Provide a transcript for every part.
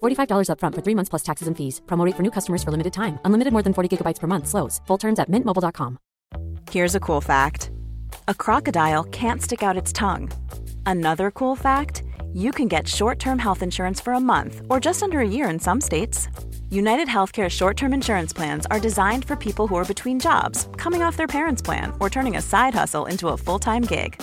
$45 upfront for three months plus taxes and fees. Promote for new customers for limited time. Unlimited more than 40 gigabytes per month. Slows. Full terms at mintmobile.com. Here's a cool fact a crocodile can't stick out its tongue. Another cool fact you can get short term health insurance for a month or just under a year in some states. United Healthcare short term insurance plans are designed for people who are between jobs, coming off their parents' plan, or turning a side hustle into a full time gig.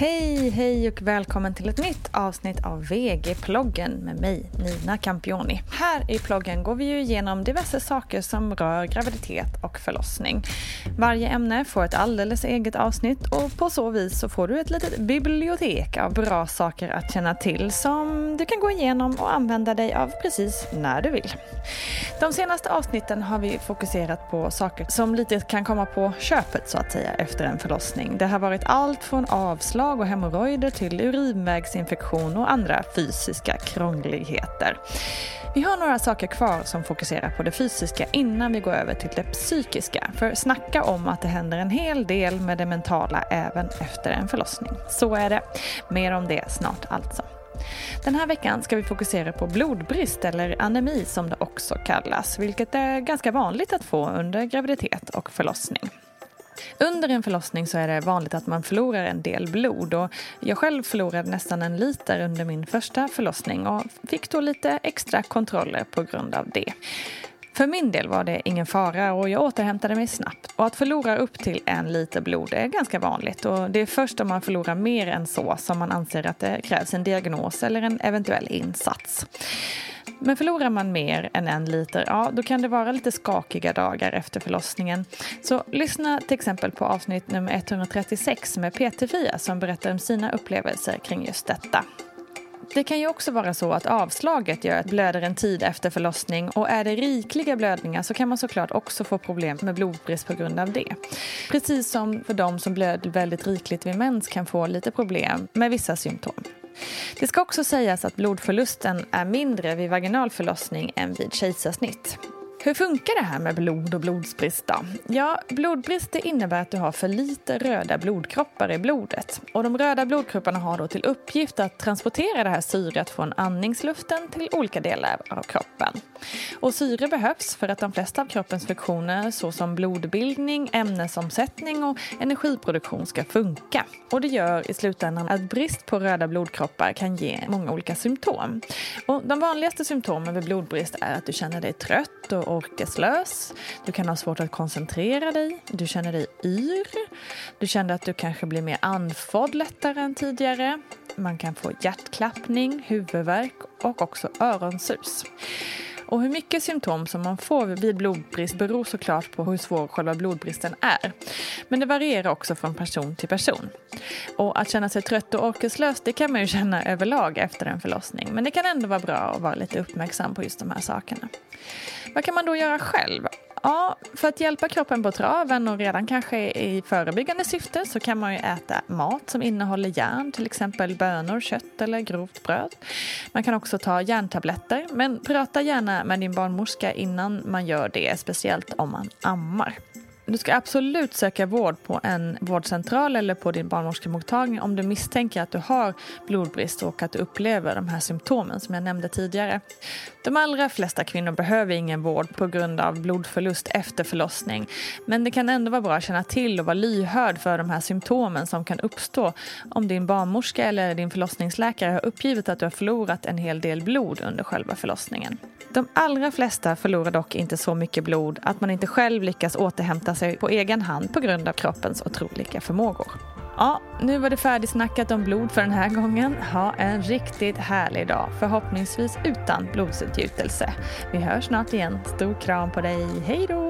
Hej, hej och välkommen till ett nytt avsnitt av VG-ploggen med mig, Nina Campioni. Här i ploggen går vi ju igenom diverse saker som rör graviditet och förlossning. Varje ämne får ett alldeles eget avsnitt och på så vis så får du ett litet bibliotek av bra saker att känna till som du kan gå igenom och använda dig av precis när du vill. De senaste avsnitten har vi fokuserat på saker som lite kan komma på köpet så att säga efter en förlossning. Det har varit allt från avslag och hemorrojder till urinvägsinfektion och andra fysiska krångligheter. Vi har några saker kvar som fokuserar på det fysiska innan vi går över till det psykiska. För snacka om att det händer en hel del med det mentala även efter en förlossning. Så är det. Mer om det snart alltså. Den här veckan ska vi fokusera på blodbrist eller anemi som det också kallas, vilket är ganska vanligt att få under graviditet och förlossning. Under en förlossning så är det vanligt att man förlorar en del blod och jag själv förlorade nästan en liter under min första förlossning och fick då lite extra kontroller på grund av det. För min del var det ingen fara och jag återhämtade mig snabbt. Och att förlora upp till en liter blod är ganska vanligt och det är först om man förlorar mer än så som man anser att det krävs en diagnos eller en eventuell insats. Men förlorar man mer än en liter, ja då kan det vara lite skakiga dagar efter förlossningen. Så lyssna till exempel på avsnitt nummer 136 med PT-Fia som berättar om sina upplevelser kring just detta. Det kan ju också vara så att avslaget gör att blöder en tid efter förlossning och är det rikliga blödningar så kan man såklart också få problem med blodbrist på grund av det. Precis som för de som blöder väldigt rikligt vid mens kan få lite problem med vissa symptom. Det ska också sägas att blodförlusten är mindre vid vaginal förlossning än vid kejsarsnitt. Hur funkar det här med blod och blodsbrist då? Ja, blodbrist det innebär att du har för lite röda blodkroppar i blodet. Och de röda blodkropparna har då till uppgift att transportera det här syret från andningsluften till olika delar av kroppen. Och syre behövs för att de flesta av kroppens funktioner såsom blodbildning, ämnesomsättning och energiproduktion ska funka. Och det gör i slutändan att brist på röda blodkroppar kan ge många olika symptom. Och de vanligaste symptomen vid blodbrist är att du känner dig trött och orkeslös. Du kan ha svårt att koncentrera dig. Du känner dig yr. Du känner att du kanske blir mer andfådd lättare än tidigare. Man kan få hjärtklappning, huvudvärk och också öronsus. Och hur mycket symptom som man får vid blodbrist beror såklart på hur svår själva blodbristen är. Men det varierar också från person till person. Och att känna sig trött och orkeslös det kan man ju känna överlag efter en förlossning. Men det kan ändå vara bra att vara lite uppmärksam på just de här sakerna. Vad kan man då göra själv? Ja, för att hjälpa kroppen på traven och redan kanske i förebyggande syfte så kan man ju äta mat som innehåller järn, till exempel bönor, kött eller grovt bröd. Man kan också ta järntabletter, men prata gärna med din barnmorska innan man gör det, speciellt om man ammar. Du ska absolut söka vård på en vårdcentral eller på din barnmorskemottagning om du misstänker att du har blodbrist och att du upplever de här symptomen som jag nämnde tidigare. De allra flesta kvinnor behöver ingen vård på grund av blodförlust efter förlossning. Men det kan ändå vara bra att känna till och vara lyhörd för de här symptomen som kan uppstå om din barnmorska eller din förlossningsläkare har uppgivit att du har förlorat en hel del blod under själva förlossningen. De allra flesta förlorar dock inte så mycket blod att man inte själv lyckas återhämta sig på egen hand på grund av kroppens otroliga förmågor. Ja, nu var det färdigsnackat om blod för den här gången. Ha en riktigt härlig dag, förhoppningsvis utan blodsutgjutelse. Vi hörs snart igen. Stor kram på dig. Hej då!